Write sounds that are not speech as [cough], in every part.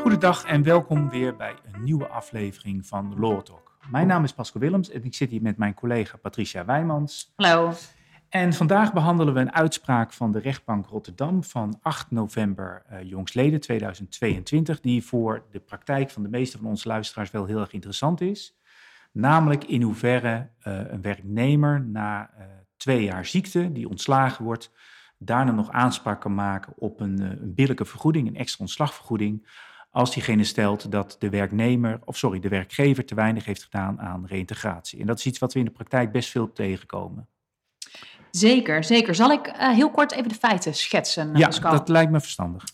Goedendag en welkom weer bij een nieuwe aflevering van Law Talk. Mijn naam is Pascal Willems en ik zit hier met mijn collega Patricia Wijmans. Hallo. En vandaag behandelen we een uitspraak van de rechtbank Rotterdam van 8 november uh, jongstleden 2022, die voor de praktijk van de meeste van onze luisteraars wel heel erg interessant is. Namelijk in hoeverre uh, een werknemer na uh, twee jaar ziekte, die ontslagen wordt, daarna nog aanspraak kan maken op een, een billijke vergoeding, een extra ontslagvergoeding, als diegene stelt dat de werknemer, of sorry, de werkgever te weinig heeft gedaan aan reïntegratie. En dat is iets wat we in de praktijk best veel tegenkomen. Zeker, zeker. Zal ik uh, heel kort even de feiten schetsen? Ja, Pascal? dat lijkt me verstandig.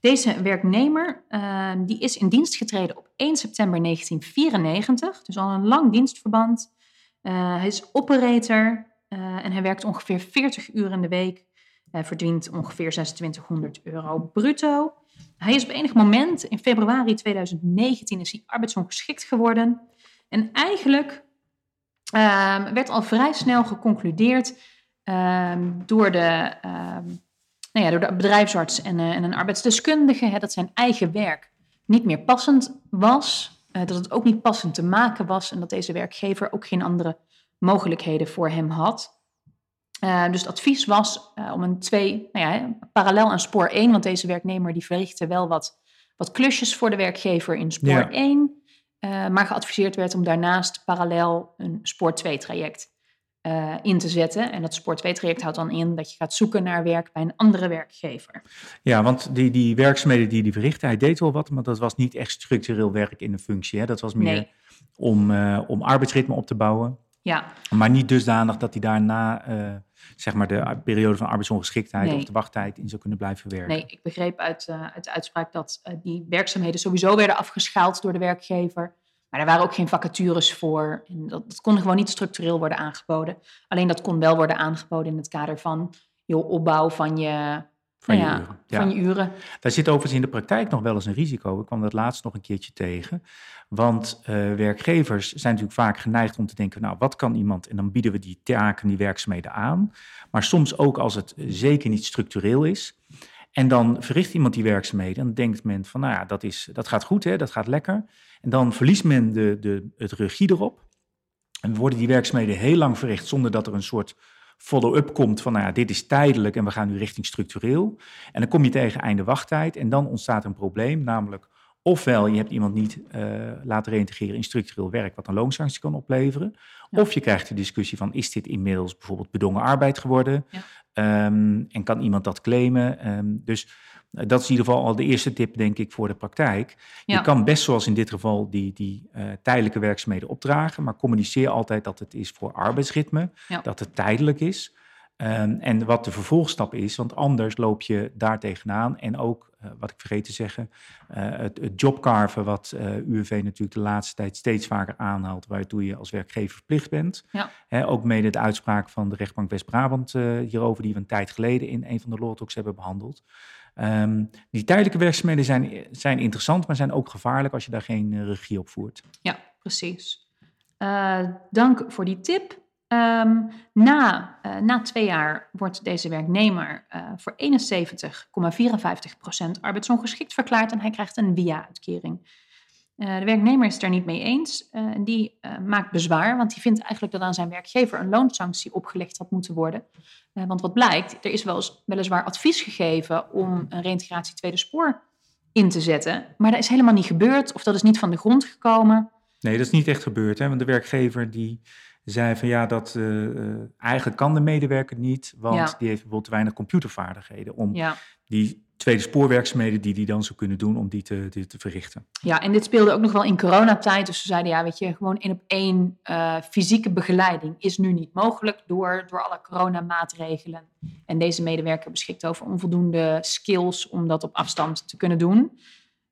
Deze werknemer uh, die is in dienst getreden op 1 september 1994, dus al een lang dienstverband. Uh, hij is operator en hij werkt ongeveer 40 uur in de week. Hij verdient ongeveer 2600 euro bruto. Hij is op enig moment in februari 2019 is hij arbeidsongeschikt geworden. En eigenlijk uh, werd al vrij snel geconcludeerd uh, door, de, uh, nou ja, door de bedrijfsarts en, en een arbeidsdeskundige hè, dat zijn eigen werk niet meer passend was. Eh, dat het ook niet passend te maken was en dat deze werkgever ook geen andere mogelijkheden voor hem had. Uh, dus het advies was uh, om een twee, nou ja, parallel aan spoor 1, want deze werknemer die verrichtte wel wat, wat klusjes voor de werkgever in spoor ja. 1, uh, maar geadviseerd werd om daarnaast parallel een spoor 2 traject in te zetten. En dat spoor 2 traject houdt dan in dat je gaat zoeken naar werk bij een andere werkgever. Ja, want die, die werkzaamheden die hij verrichtte, hij deed wel wat, maar dat was niet echt structureel werk in de functie. Hè? Dat was meer nee. om, om arbeidsritme op te bouwen. Ja. Maar niet dusdanig dat hij daarna uh, zeg maar de periode van arbeidsongeschiktheid nee. of de wachttijd in zou kunnen blijven werken. Nee, ik begreep uit, uh, uit de uitspraak dat uh, die werkzaamheden sowieso werden afgeschaald door de werkgever. Maar er waren ook geen vacatures voor. En dat, dat kon gewoon niet structureel worden aangeboden. Alleen dat kon wel worden aangeboden in het kader van joh, opbouw van je van, nou je, ja, uren. van je uren. Daar zit overigens in de praktijk nog wel eens een risico. Ik kwam dat laatst nog een keertje tegen. Want uh, werkgevers zijn natuurlijk vaak geneigd om te denken, nou, wat kan iemand? En dan bieden we die taken, die werkzaamheden aan. Maar soms ook als het zeker niet structureel is. En dan verricht iemand die werkzaamheden en dan denkt men van, nou ja, dat, is, dat gaat goed, hè, dat gaat lekker. En dan verliest men de, de, het regie erop. En worden die werkzaamheden heel lang verricht zonder dat er een soort follow-up komt van, nou ja, dit is tijdelijk en we gaan nu richting structureel. En dan kom je tegen einde wachttijd en dan ontstaat een probleem, namelijk ofwel je hebt iemand niet uh, laten reïntegreren in structureel werk, wat een loonsanctie kan opleveren. Ja. Of je krijgt de discussie van, is dit inmiddels bijvoorbeeld bedongen arbeid geworden? Ja. Um, en kan iemand dat claimen? Um, dus dat is in ieder geval al de eerste tip, denk ik, voor de praktijk. Ja. Je kan best, zoals in dit geval, die, die uh, tijdelijke werkzaamheden opdragen, maar communiceer altijd dat het is voor arbeidsritme, dat het tijdelijk is. Um, en wat de vervolgstap is, want anders loop je daar tegenaan. En ook, uh, wat ik vergeet te zeggen, uh, het, het jobcarven, wat uh, UWV natuurlijk de laatste tijd steeds vaker aanhaalt, waartoe je als werkgever verplicht bent. Ja. He, ook mede de uitspraak van de rechtbank West-Brabant hierover, die we een tijd geleden in een van de Lawtalks hebben behandeld. Um, die tijdelijke werkzaamheden zijn, zijn interessant, maar zijn ook gevaarlijk als je daar geen regie op voert. Ja, precies. dank voor die tip. Um, na, uh, na twee jaar wordt deze werknemer voor 71,54% arbeidsongeschikt verklaard en hij krijgt een via-uitkering. Uh, de werknemer is het er niet mee eens en die maakt bezwaar, want die vindt eigenlijk dat aan zijn werkgever een loonsanctie opgelegd had moeten worden. want wat blijkt, er is wel eens, weliswaar advies gegeven om een reïntegratie tweede spoor in te zetten, maar dat is helemaal niet gebeurd of dat is niet van de grond gekomen. Nee, dat is niet echt gebeurd, hè? want de werkgever die zei van ja, dat uh, eigenlijk kan de medewerker niet, want ja. die heeft bijvoorbeeld te weinig computervaardigheden om ja. Die tweede spoorwerkzaamheden die die dan zou kunnen doen, om die te, die te verrichten. Ja, en dit speelde ook nog wel in coronatijd. Dus ze zeiden ja, weet je, gewoon één op één uh, fysieke begeleiding is nu niet mogelijk door, door alle coronamaatregelen. En deze medewerker beschikt over onvoldoende skills om dat op afstand te kunnen doen.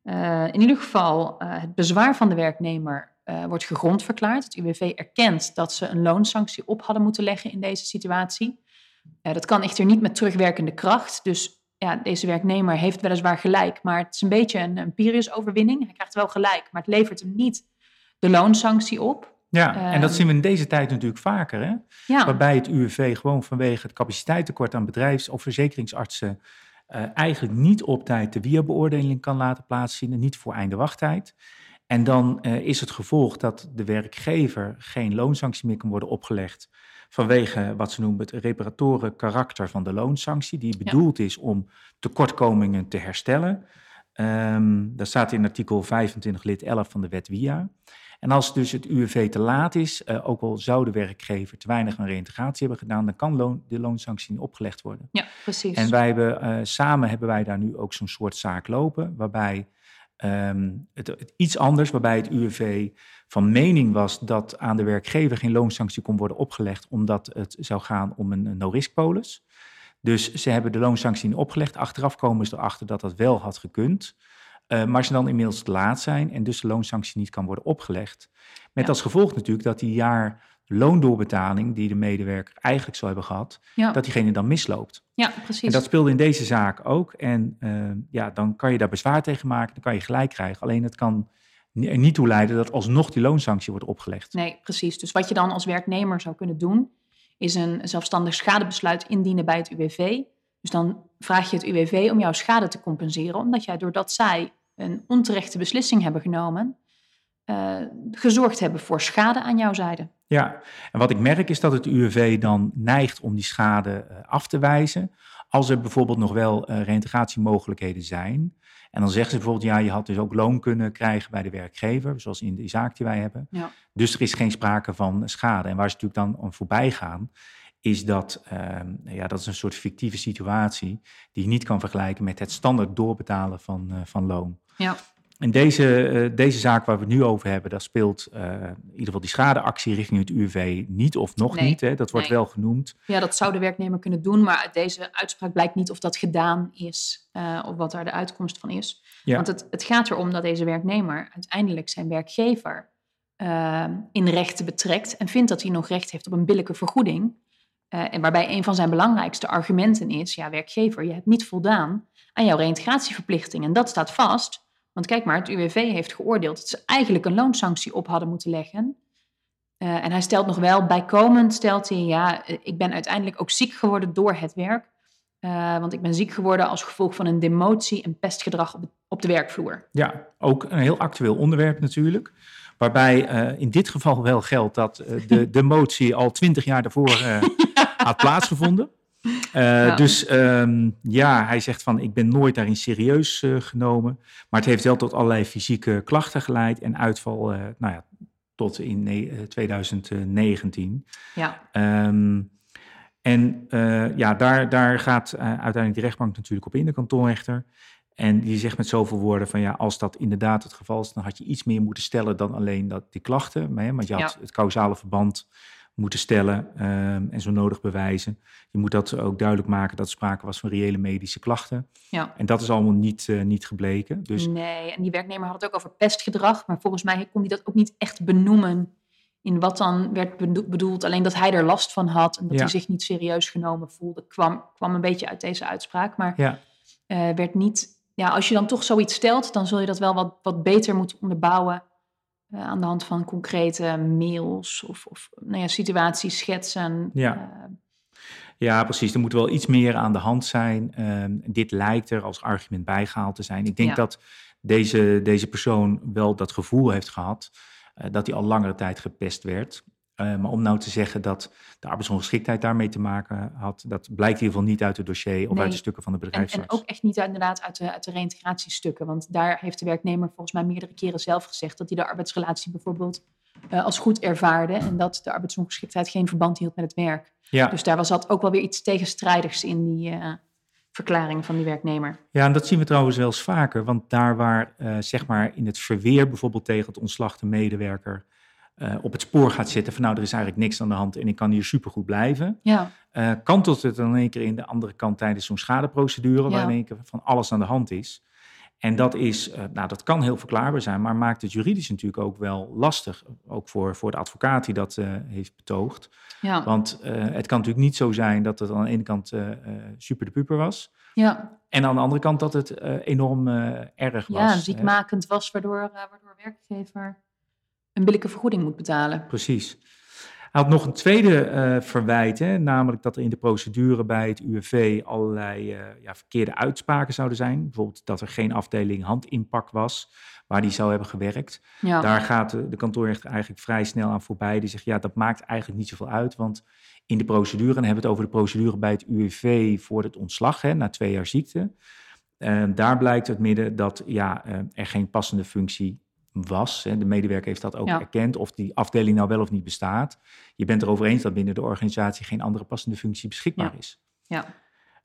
Uh, in ieder geval, uh, het bezwaar van de werknemer wordt gegrond verklaard. Het UWV erkent dat ze een loonsanctie op hadden moeten leggen in deze situatie. Dat kan echter niet met terugwerkende kracht. Dus ja, deze werknemer heeft weliswaar gelijk, maar het is een beetje een, een Pyrrhus-overwinning. Hij krijgt wel gelijk, maar het levert hem niet de loonsanctie op. Ja, en dat Ehm, zien we in deze tijd natuurlijk vaker. Hè? Ja, Waarbij het UWV gewoon vanwege het capaciteitstekort aan bedrijfs- of verzekeringsartsen eh, eigenlijk niet op tijd de WIA-beoordeling kan laten plaatsvinden, niet voor einde wachttijd. En dan eh, is het gevolg dat de werkgever geen loonsanctie meer kan worden opgelegd vanwege wat ze noemen het reparatoren karakter van de loonsanctie, die bedoeld is om tekortkomingen te herstellen. Ehm, dat staat in artikel 25 lid 11 van de wet WIA. En als dus het UWV te laat is, eh, ook al zou de werkgever te weinig aan reïntegratie hebben gedaan, dan kan loon, de loonsanctie niet opgelegd worden. ja precies. En wij hebben, eh, samen hebben wij daar nu ook zo'n soort zaak lopen, waarbij ehm, het, het iets anders, waarbij het UWV van mening was dat aan de werkgever geen loonsanctie kon worden opgelegd, omdat het zou gaan om een, no-risk polis. Dus ze hebben de loonsanctie niet opgelegd. Achteraf komen ze erachter dat dat wel had gekund. Eh, maar ze dan inmiddels te laat zijn en dus de loonsanctie niet kan worden opgelegd. Met Ja. als gevolg natuurlijk dat die jaar loondoorbetaling die de medewerker eigenlijk zou hebben gehad, ja, dat diegene dan misloopt. ja, precies. En dat speelde in deze zaak ook. En eh, ja, dan kan je daar bezwaar tegen maken, dan kan je gelijk krijgen. Alleen het kan er niet toe leiden dat alsnog die loonsanctie wordt opgelegd. Nee, precies. Dus wat je dan als werknemer zou kunnen doen, is een zelfstandig schadebesluit indienen bij het UWV. Dus dan vraag je het UWV om jouw schade te compenseren, omdat jij doordat zij een onterechte beslissing hebben genomen, eh, gezorgd hebben voor schade aan jouw zijde. Ja, en wat ik merk is dat het UWV dan neigt om die schade eh, af te wijzen. Als er bijvoorbeeld nog wel eh reïntegratiemogelijkheden zijn. En dan zeggen ze bijvoorbeeld, ja, je had dus ook loon kunnen krijgen bij de werkgever, zoals in die zaak die wij hebben. Ja. Dus er is geen sprake van schade. En waar ze natuurlijk dan aan voorbij gaan, is dat, ehm, ja, dat is een soort fictieve situatie die je niet kan vergelijken met het standaard doorbetalen van, eh, van loon. Ja. En deze, eh, deze zaak waar we het nu over hebben, daar speelt eh, in ieder geval die schadeactie richting het UWV niet of nog Nee, niet. Hè? Dat wordt nee. wel genoemd. Ja, dat zou de werknemer kunnen doen, maar uit deze uitspraak blijkt niet of dat gedaan is eh, of wat daar de uitkomst van is. Ja. Want het, het gaat erom dat deze werknemer uiteindelijk zijn werkgever in rechten betrekt en vindt dat hij nog recht heeft op een billijke vergoeding. En waarbij een van zijn belangrijkste argumenten is, ja werkgever, je hebt niet voldaan aan jouw reïntegratieverplichting. En dat staat vast, want kijk maar, het UWV heeft geoordeeld dat ze eigenlijk een loonsanctie op hadden moeten leggen. Eh, en hij stelt nog wel, bijkomend stelt hij, ja, eh, ik ben uiteindelijk ook ziek geworden door het werk. Eh, want ik ben ziek geworden als gevolg van een demotie en pestgedrag op, de werkvloer. Ja, ook een heel actueel onderwerp natuurlijk. Waarbij in dit geval wel geldt dat de, [laughs] de motie al twintig jaar daarvoor had [laughs] plaatsgevonden. Eh, Ja. Dus ehm, ja, hij zegt van ik ben nooit daarin serieus eh, genomen. Maar het heeft wel tot allerlei fysieke klachten geleid en uitval eh, nou ja, tot in ne- eh, 2019. Ja, Ehm, en ja, daar, daar gaat uiteindelijk de rechtbank natuurlijk op in, de kantonrechter. En die zegt met zoveel woorden van ja, als dat inderdaad het geval is, dan had je iets meer moeten stellen dan alleen dat, die klachten. Maar, hè, want je had Ja. het causale verband moeten stellen ehm, en zo nodig bewijzen. Je moet dat ook duidelijk maken dat er sprake was van reële medische klachten. ja. En dat is allemaal niet, eh, niet gebleken. Dus Nee, en die werknemer had het ook over pestgedrag. Maar volgens mij kon hij dat ook niet echt benoemen in wat dan werd bedo- bedoeld. Alleen dat hij er last van had en dat Ja. hij zich niet serieus genomen voelde, kwam, kwam een beetje uit deze uitspraak. Maar ja, eh, werd niet. Ja, als je dan toch zoiets stelt, dan zul je dat wel wat, wat beter moeten onderbouwen. Eh, aan de hand van concrete mails of, of nou ja, situaties schetsen. Ja. Eh, Ja, precies. Er moet wel iets meer aan de hand zijn. Ehm, dit lijkt er als argument bijgehaald te zijn. Ik denk Ja. dat deze, deze persoon wel dat gevoel heeft gehad eh, dat hij al langere tijd gepest werd. Eh, maar om nou te zeggen dat de arbeidsongeschiktheid daarmee te maken had, dat blijkt in ieder geval niet uit het dossier of Nee. uit de stukken van de en, en bedrijfsarts. ook echt niet uit- inderdaad uit de, uit de reïntegratiestukken. Want daar heeft de werknemer volgens mij meerdere keren zelf gezegd dat hij de arbeidsrelatie bijvoorbeeld eh, als goed ervaarde. En dat de arbeidsongeschiktheid geen verband hield met het werk. ja. Dus daar was zat ook wel weer iets tegenstrijdigs in die eh, verklaring van die werknemer. ja, en dat zien we trouwens wel eens vaker. Want daar waar zeg maar in het verweer bijvoorbeeld tegen het ontslag de medewerker eh, op het spoor gaat zitten van nou, er is eigenlijk niks aan de hand en ik kan hier supergoed blijven. Ja, eh kantelt het dan in één keer in de andere kant tijdens zo'n schadeprocedure, waar Ja. in één keer van alles aan de hand is. En dat is, eh, nou, dat kan heel verklaarbaar zijn, maar maakt het juridisch natuurlijk ook wel lastig. Ook voor, voor de advocaat die dat heeft betoogd. ja, Want het kan natuurlijk niet zo zijn dat het aan de ene kant super de puper was. ja. En aan de andere kant dat het enorm erg was. ja ziekmakend was, waardoor, waardoor werkgever een billijke vergoeding moet betalen. Precies. Hij had nog een tweede eh, verwijt, hè, namelijk dat er in de procedure bij het UWV allerlei uh, ja, verkeerde uitspraken zouden zijn. Bijvoorbeeld dat er geen afdeling handinpak was waar die zou hebben gewerkt. Ja. Daar gaat de, de kantoorrechter eigenlijk vrij snel aan voorbij. Die zegt, ja, dat maakt eigenlijk niet zoveel uit, want in de procedure, en dan hebben we het over de procedure bij het UWV voor het ontslag, hè, na twee jaar ziekte. Uh, daar blijkt het midden dat ja, er geen passende functie was. Hè, de medewerker heeft dat ook Ja. erkend, of die afdeling nou wel of niet bestaat. Je bent erover eens dat binnen de organisatie geen andere passende functie beschikbaar Ja. is. Ja.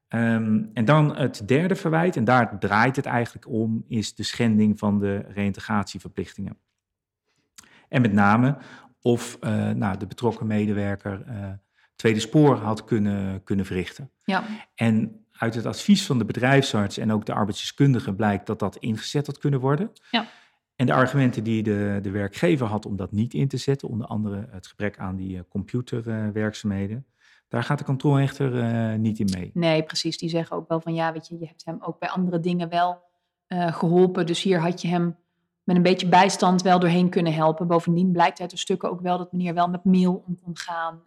Ehm, en dan het derde verwijt, en daar draait het eigenlijk om, is de schending van de reïntegratieverplichtingen. En met name of eh, nou, de betrokken medewerker eh, tweede spoor had kunnen, kunnen verrichten. Ja. En uit het advies van de bedrijfsarts en ook de arbeidsdeskundige blijkt dat dat ingezet had kunnen worden. Ja. En de argumenten die de, de werkgever had om dat niet in te zetten, onder andere het gebrek aan die eh, computerwerkzaamheden, daar gaat de kantoorrechter eh, niet in mee. Nee, precies. Die zeggen ook wel van ja, weet je, je hebt hem ook bij andere dingen wel eh, geholpen. Dus hier had je hem met een beetje bijstand wel doorheen kunnen helpen. Bovendien blijkt uit de stukken ook wel dat meneer wel met mail om kon gaan.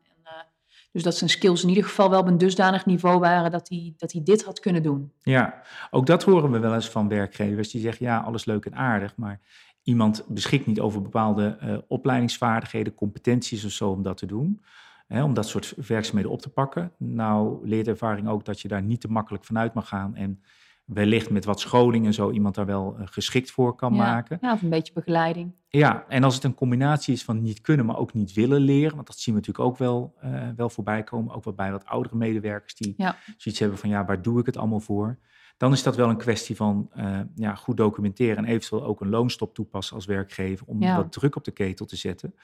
Dus dat zijn skills in ieder geval wel op een dusdanig niveau waren dat hij, dat hij dit had kunnen doen. Ja, ook dat horen we wel eens van werkgevers die zeggen, ja, alles leuk en aardig, maar iemand beschikt niet over bepaalde eh, opleidingsvaardigheden, competenties of zo om dat te doen. Hè, om dat soort werkzaamheden op te pakken. Nou leert ervaring ook dat je daar niet te makkelijk vanuit mag gaan en wellicht met wat scholing en zo iemand daar wel eh, geschikt voor kan ja. maken. Ja, of een beetje begeleiding. Ja, en als het een combinatie is van niet kunnen, maar ook niet willen leren, want dat zien we natuurlijk ook wel, eh, wel voorbij komen, ook wel bij wat oudere medewerkers die Ja. zoiets hebben van ja, waar doe ik het allemaal voor? Dan is dat wel een kwestie van eh, ja, goed documenteren en eventueel ook een loonstop toepassen als werkgever om Ja. wat druk op de ketel te zetten.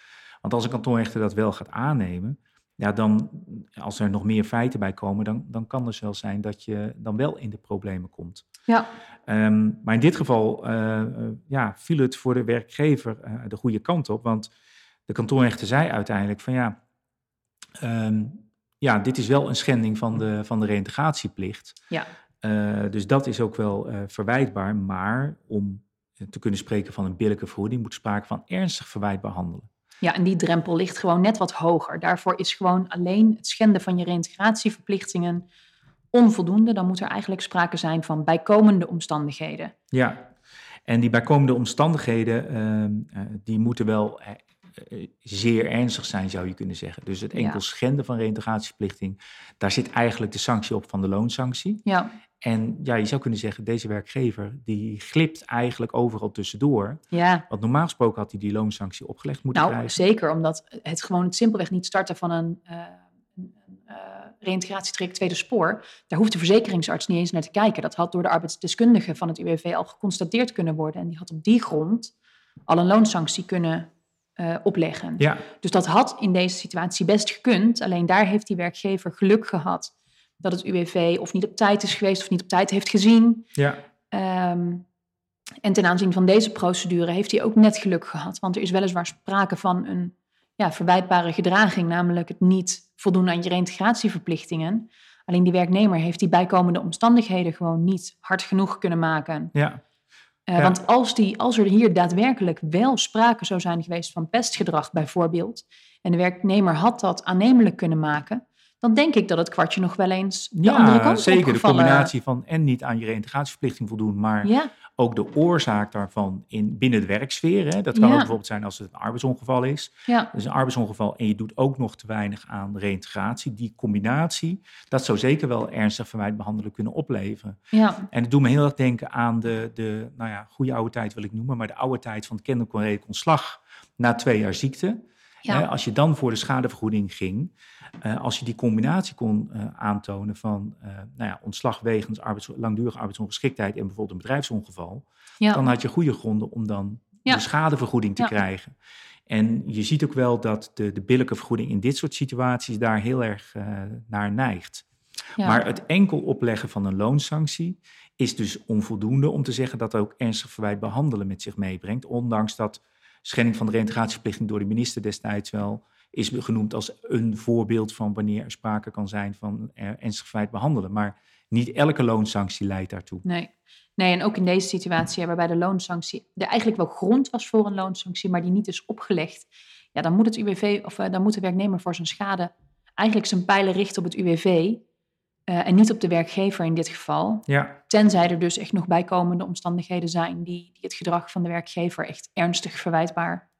Want als een kantoorrechter dat wel gaat aannemen, ja, dan, als er nog meer feiten bij komen, dan, dan kan het wel zijn dat je dan wel in de problemen komt. Ja, Ehm, maar in dit geval eh, eh, ja, viel het voor de werkgever eh, de goede kant op. Want de kantoorrechter zei uiteindelijk van ja, ehm, ja dit is wel een schending van de, van de reintegratieplicht. ja. Dus dat is ook wel verwijtbaar. Maar om te kunnen spreken van een billijke vergoeding moet sprake van ernstig verwijt behandelen. Ja, en die drempel ligt gewoon net wat hoger. Daarvoor is gewoon alleen het schenden van je reïntegratieverplichtingen onvoldoende. Dan moet er eigenlijk sprake zijn van bijkomende omstandigheden. Ja, en die bijkomende omstandigheden, ehm, eh, die moeten wel eh, eh, zeer ernstig zijn, zou je kunnen zeggen. Dus het Ja. enkel schenden van reintegratieverplichting, daar zit eigenlijk de sanctie op van de loonsanctie. Ja, En ja, je zou kunnen zeggen, deze werkgever, die glipt eigenlijk overal tussendoor. ja. Want normaal gesproken had hij die loonsanctie opgelegd moeten Nou, krijgen. zeker, omdat het gewoon het simpelweg niet starten van een, reïntegratietraject tweede spoor, daar hoeft de verzekeringsarts niet eens naar te kijken. Dat had door de arbeidsdeskundige van het UWV al geconstateerd kunnen worden. En die had op die grond al een loonsanctie kunnen eh, opleggen. Ja, Dus dat had in deze situatie best gekund. Alleen daar heeft die werkgever geluk gehad dat het UWV of niet op tijd is geweest of niet op tijd heeft gezien. ja, Ehm, en ten aanzien van deze procedure heeft hij ook net geluk gehad. Want er is weliswaar sprake van een ja, verwijtbare gedraging, namelijk het niet voldoen aan je reintegratieverplichtingen. Alleen die werknemer heeft die bijkomende omstandigheden gewoon niet hard genoeg kunnen maken. ja, Eh, Ja. Want als, die, als er hier daadwerkelijk wel sprake zou zijn geweest van pestgedrag bijvoorbeeld, en de werknemer had dat aannemelijk kunnen maken, dan denk ik dat het kwartje nog wel eens de andere ja kant zeker. De combinatie van en niet aan je reintegratieverplichting voldoen, maar Ja, ook de oorzaak daarvan in, binnen de werksfeer. Hè. Dat kan Ja. ook bijvoorbeeld zijn als het een arbeidsongeval is. ja, Dus een arbeidsongeval en je doet ook nog te weinig aan reintegratie. Die combinatie, dat zou zeker wel ernstig verwijt behandelen kunnen opleveren. ja, En het doet me heel erg denken aan de, de nou ja, goede oude tijd wil ik noemen, maar de oude tijd van het kennelijk ontslag na twee jaar ziekte. Ja. Als je dan voor de schadevergoeding ging, eh, als je die combinatie kon eh, aantonen van eh, nou ja, ontslag wegens arbeids, langdurige arbeidsongeschiktheid en bijvoorbeeld een bedrijfsongeval, ja. dan had je goede gronden om dan de schadevergoeding te Ja. krijgen. En je ziet ook wel dat de, de billijke vergoeding in dit soort situaties daar heel erg naar neigt. ja. Maar het enkel opleggen van een loonsanctie is dus onvoldoende om te zeggen dat ook ernstig verwijt behandelen met zich meebrengt. Ondanks dat schending van de reintegratieverplichting door de minister destijds wel is genoemd als een voorbeeld van wanneer er sprake kan zijn van ernstig feit behandelen. Maar niet elke loonsanctie leidt daartoe. Nee. nee, en ook in deze situatie waarbij de loonsanctie er eigenlijk wel grond was voor een loonsanctie, maar die niet is opgelegd. Ja, dan moet het UWV of dan moet de werknemer voor zijn schade eigenlijk zijn pijlen richten op het UWV eh, en niet op de werkgever in dit geval. Ja. Tenzij er dus echt nog bijkomende omstandigheden zijn die, die het gedrag van de werkgever echt ernstig verwijtbaar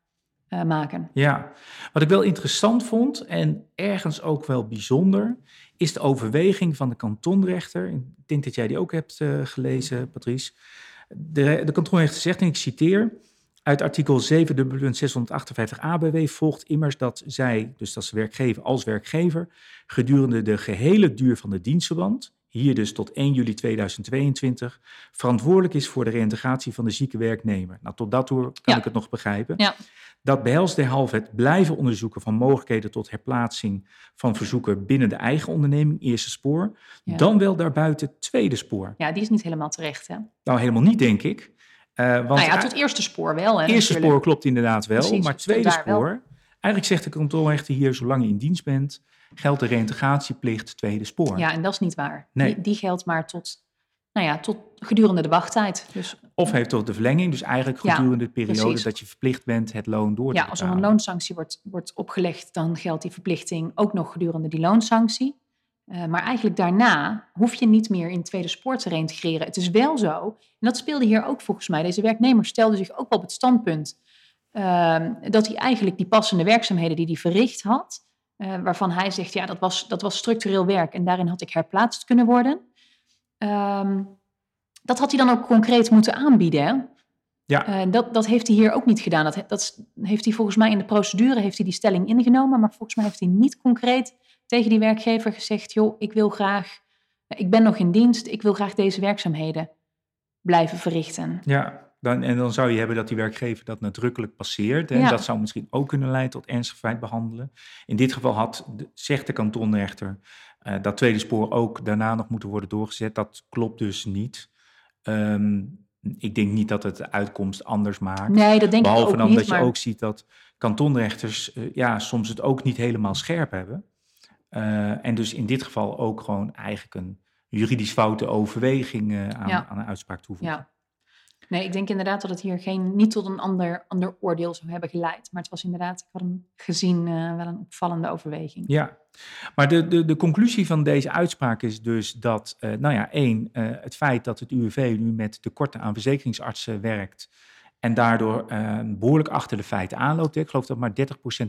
uh, maken. Ja, wat ik wel interessant vond en ergens ook wel bijzonder, is de overweging van de kantonrechter. Ik denk dat jij die ook hebt uh, gelezen, Patrice. De, de kantonrechter zegt, en ik citeer. Uit artikel 7.658 ABW volgt immers dat zij, dus dat ze werkgever als werkgever, gedurende de gehele duur van de dienstverband, hier dus tot 1 juli 2022, verantwoordelijk is voor de reïntegratie van de zieke werknemer. Nou, tot dat toe kan ik het nog begrijpen. Ja. Dat behelst derhalve het blijven onderzoeken van mogelijkheden tot herplaatsing van verzoeken binnen de eigen onderneming, eerste spoor, dan wel daarbuiten tweede spoor. Ja, die is niet helemaal terecht, hè? Nou, helemaal niet, denk ik. Uh, want nou ja, tot eerste spoor wel. Hè, eerste spoor klopt inderdaad wel, maar tweede spoor... Eigenlijk zegt de kantoorrechter hier, zolang je in dienst bent, geldt de reïntegratieplicht tweede spoor. Ja, en dat is niet waar. Nee. Die, die geldt maar tot, nou ja, tot gedurende de wachttijd. Dus, of heeft tot de verlenging, dus eigenlijk gedurende de periode dat je verplicht bent het loon door te Ja, als er een loonsanctie wordt, wordt opgelegd, dan geldt die verplichting ook nog gedurende die loonsanctie. Uh, maar eigenlijk daarna hoef je niet meer in tweede spoor te reintegreren. Het is wel zo, en dat speelde hier ook volgens mij. Deze werknemer stelde zich ook wel op het standpunt uh, dat hij eigenlijk die passende werkzaamheden die hij verricht had, uh, waarvan hij zegt, ja, dat was, dat was structureel werk en daarin had ik herplaatst kunnen worden. Ehm, dat had hij dan ook concreet moeten aanbieden. Hè? Ja. dat, dat heeft hij hier ook niet gedaan. Dat, dat heeft hij volgens mij in de procedure heeft hij die stelling ingenomen, maar volgens mij heeft hij niet concreet tegen die werkgever gezegd: joh, ik wil graag, ik ben nog in dienst, ik wil graag deze werkzaamheden blijven verrichten. Ja, dan, en dan zou je hebben dat die werkgever dat nadrukkelijk passeert. En dat zou misschien ook kunnen leiden tot ernstig feit behandelen. In dit geval had, zegt de kantonrechter, uh, dat tweede spoor ook daarna nog moeten worden doorgezet. Dat klopt dus niet. Um, ik denk niet dat het de uitkomst anders maakt. Nee, dat denk Behalve ik ook dan niet, dat je ook ziet dat kantonrechters uh, ja, soms het ook niet helemaal scherp hebben. Uh, en dus in dit geval ook gewoon eigenlijk een juridisch foute overweging uh, aan, ja. aan, een uitspraak toevoegen. Ja. Nee, ik denk inderdaad dat het hier geen, niet tot een ander, ander oordeel zou hebben geleid. Maar het was inderdaad, ik had hem gezien, uh, wel een opvallende overweging. Ja, maar de, de, de conclusie van deze uitspraak is dus dat, nou ja, één, het feit dat het UWV nu met tekorten aan verzekeringsartsen werkt en daardoor uh, behoorlijk achter de feiten aanloopt. Ik geloof dat maar 30%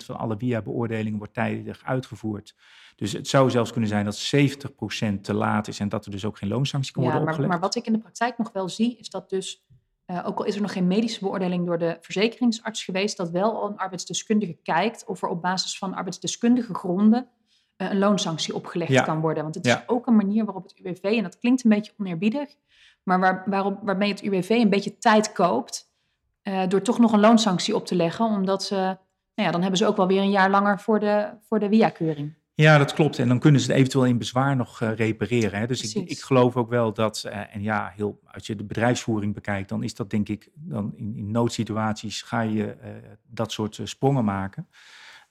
van alle via-beoordelingen wordt tijdig uitgevoerd. Dus het zou zelfs kunnen zijn dat 70% te laat is en dat er dus ook geen loonsanctie kan ja, worden maar, opgelegd. Maar wat ik in de praktijk nog wel zie, is dat dus, uh, ook al is er nog geen medische beoordeling door de verzekeringsarts geweest, dat wel een arbeidsdeskundige kijkt of er op basis van arbeidsdeskundige gronden uh, een loonsanctie opgelegd Ja. kan worden. Want het Ja. is ook een manier waarop het UWV, en dat klinkt een beetje oneerbiedig, maar waar, waarop, waarmee het UWV een beetje tijd koopt eh, door toch nog een loonsanctie op te leggen, omdat ze, nou ja, dan hebben ze ook wel weer een jaar langer voor de, voor de via-keuring. Ja, dat klopt. En dan kunnen ze het eventueel in bezwaar nog eh, repareren. Hè. Dus ik, ik geloof ook wel dat, eh, en ja, heel, als je de bedrijfsvoering bekijkt, dan is dat denk ik, dan in, in noodsituaties ga je dat soort sprongen maken.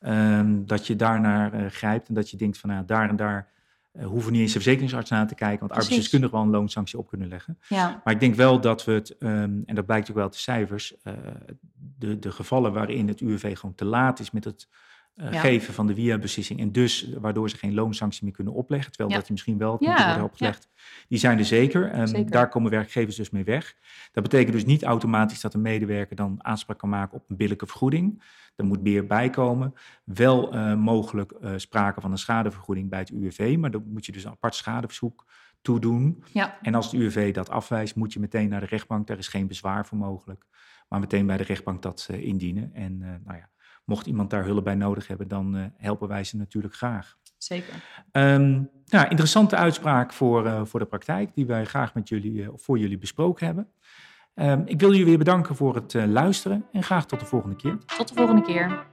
Ehm, dat je daarnaar grijpt en dat je denkt van nou, daar en daar eh, hoeven niet eens de verzekeringsarts naar te kijken, want arbeidsdeskundigen wel een loonsanctie op kunnen leggen. Ja, Maar ik denk wel dat we het, ehm, en dat blijkt ook wel uit de cijfers, eh, de, de gevallen waarin het UWV gewoon te laat is met het eh, Ja. geven van de via-beslissing en dus waardoor ze geen loonsanctie meer kunnen opleggen, terwijl Ja. dat die misschien wel moeten worden opgelegd, die zijn er zeker. Zeker. Daar komen werkgevers dus mee weg. Dat betekent dus niet automatisch dat een medewerker dan aanspraak kan maken op een billijke vergoeding. Er moet meer bij komen. Wel eh, mogelijk eh, sprake van een schadevergoeding bij het UWV, maar dan moet je dus een apart schadeverzoek toedoen. ja, En als het UWV dat afwijst, moet je meteen naar de rechtbank. Daar is geen bezwaar voor mogelijk. Maar meteen bij de rechtbank dat indienen. En nou ja, mocht iemand daar hulp bij nodig hebben, dan eh, helpen wij ze natuurlijk graag. zeker. Ehm, nou, interessante uitspraak voor, eh, voor de praktijk, die wij graag met jullie, eh, of voor jullie besproken hebben. Ehm, ik wil jullie weer bedanken voor het luisteren en graag tot de volgende keer. Tot de volgende keer.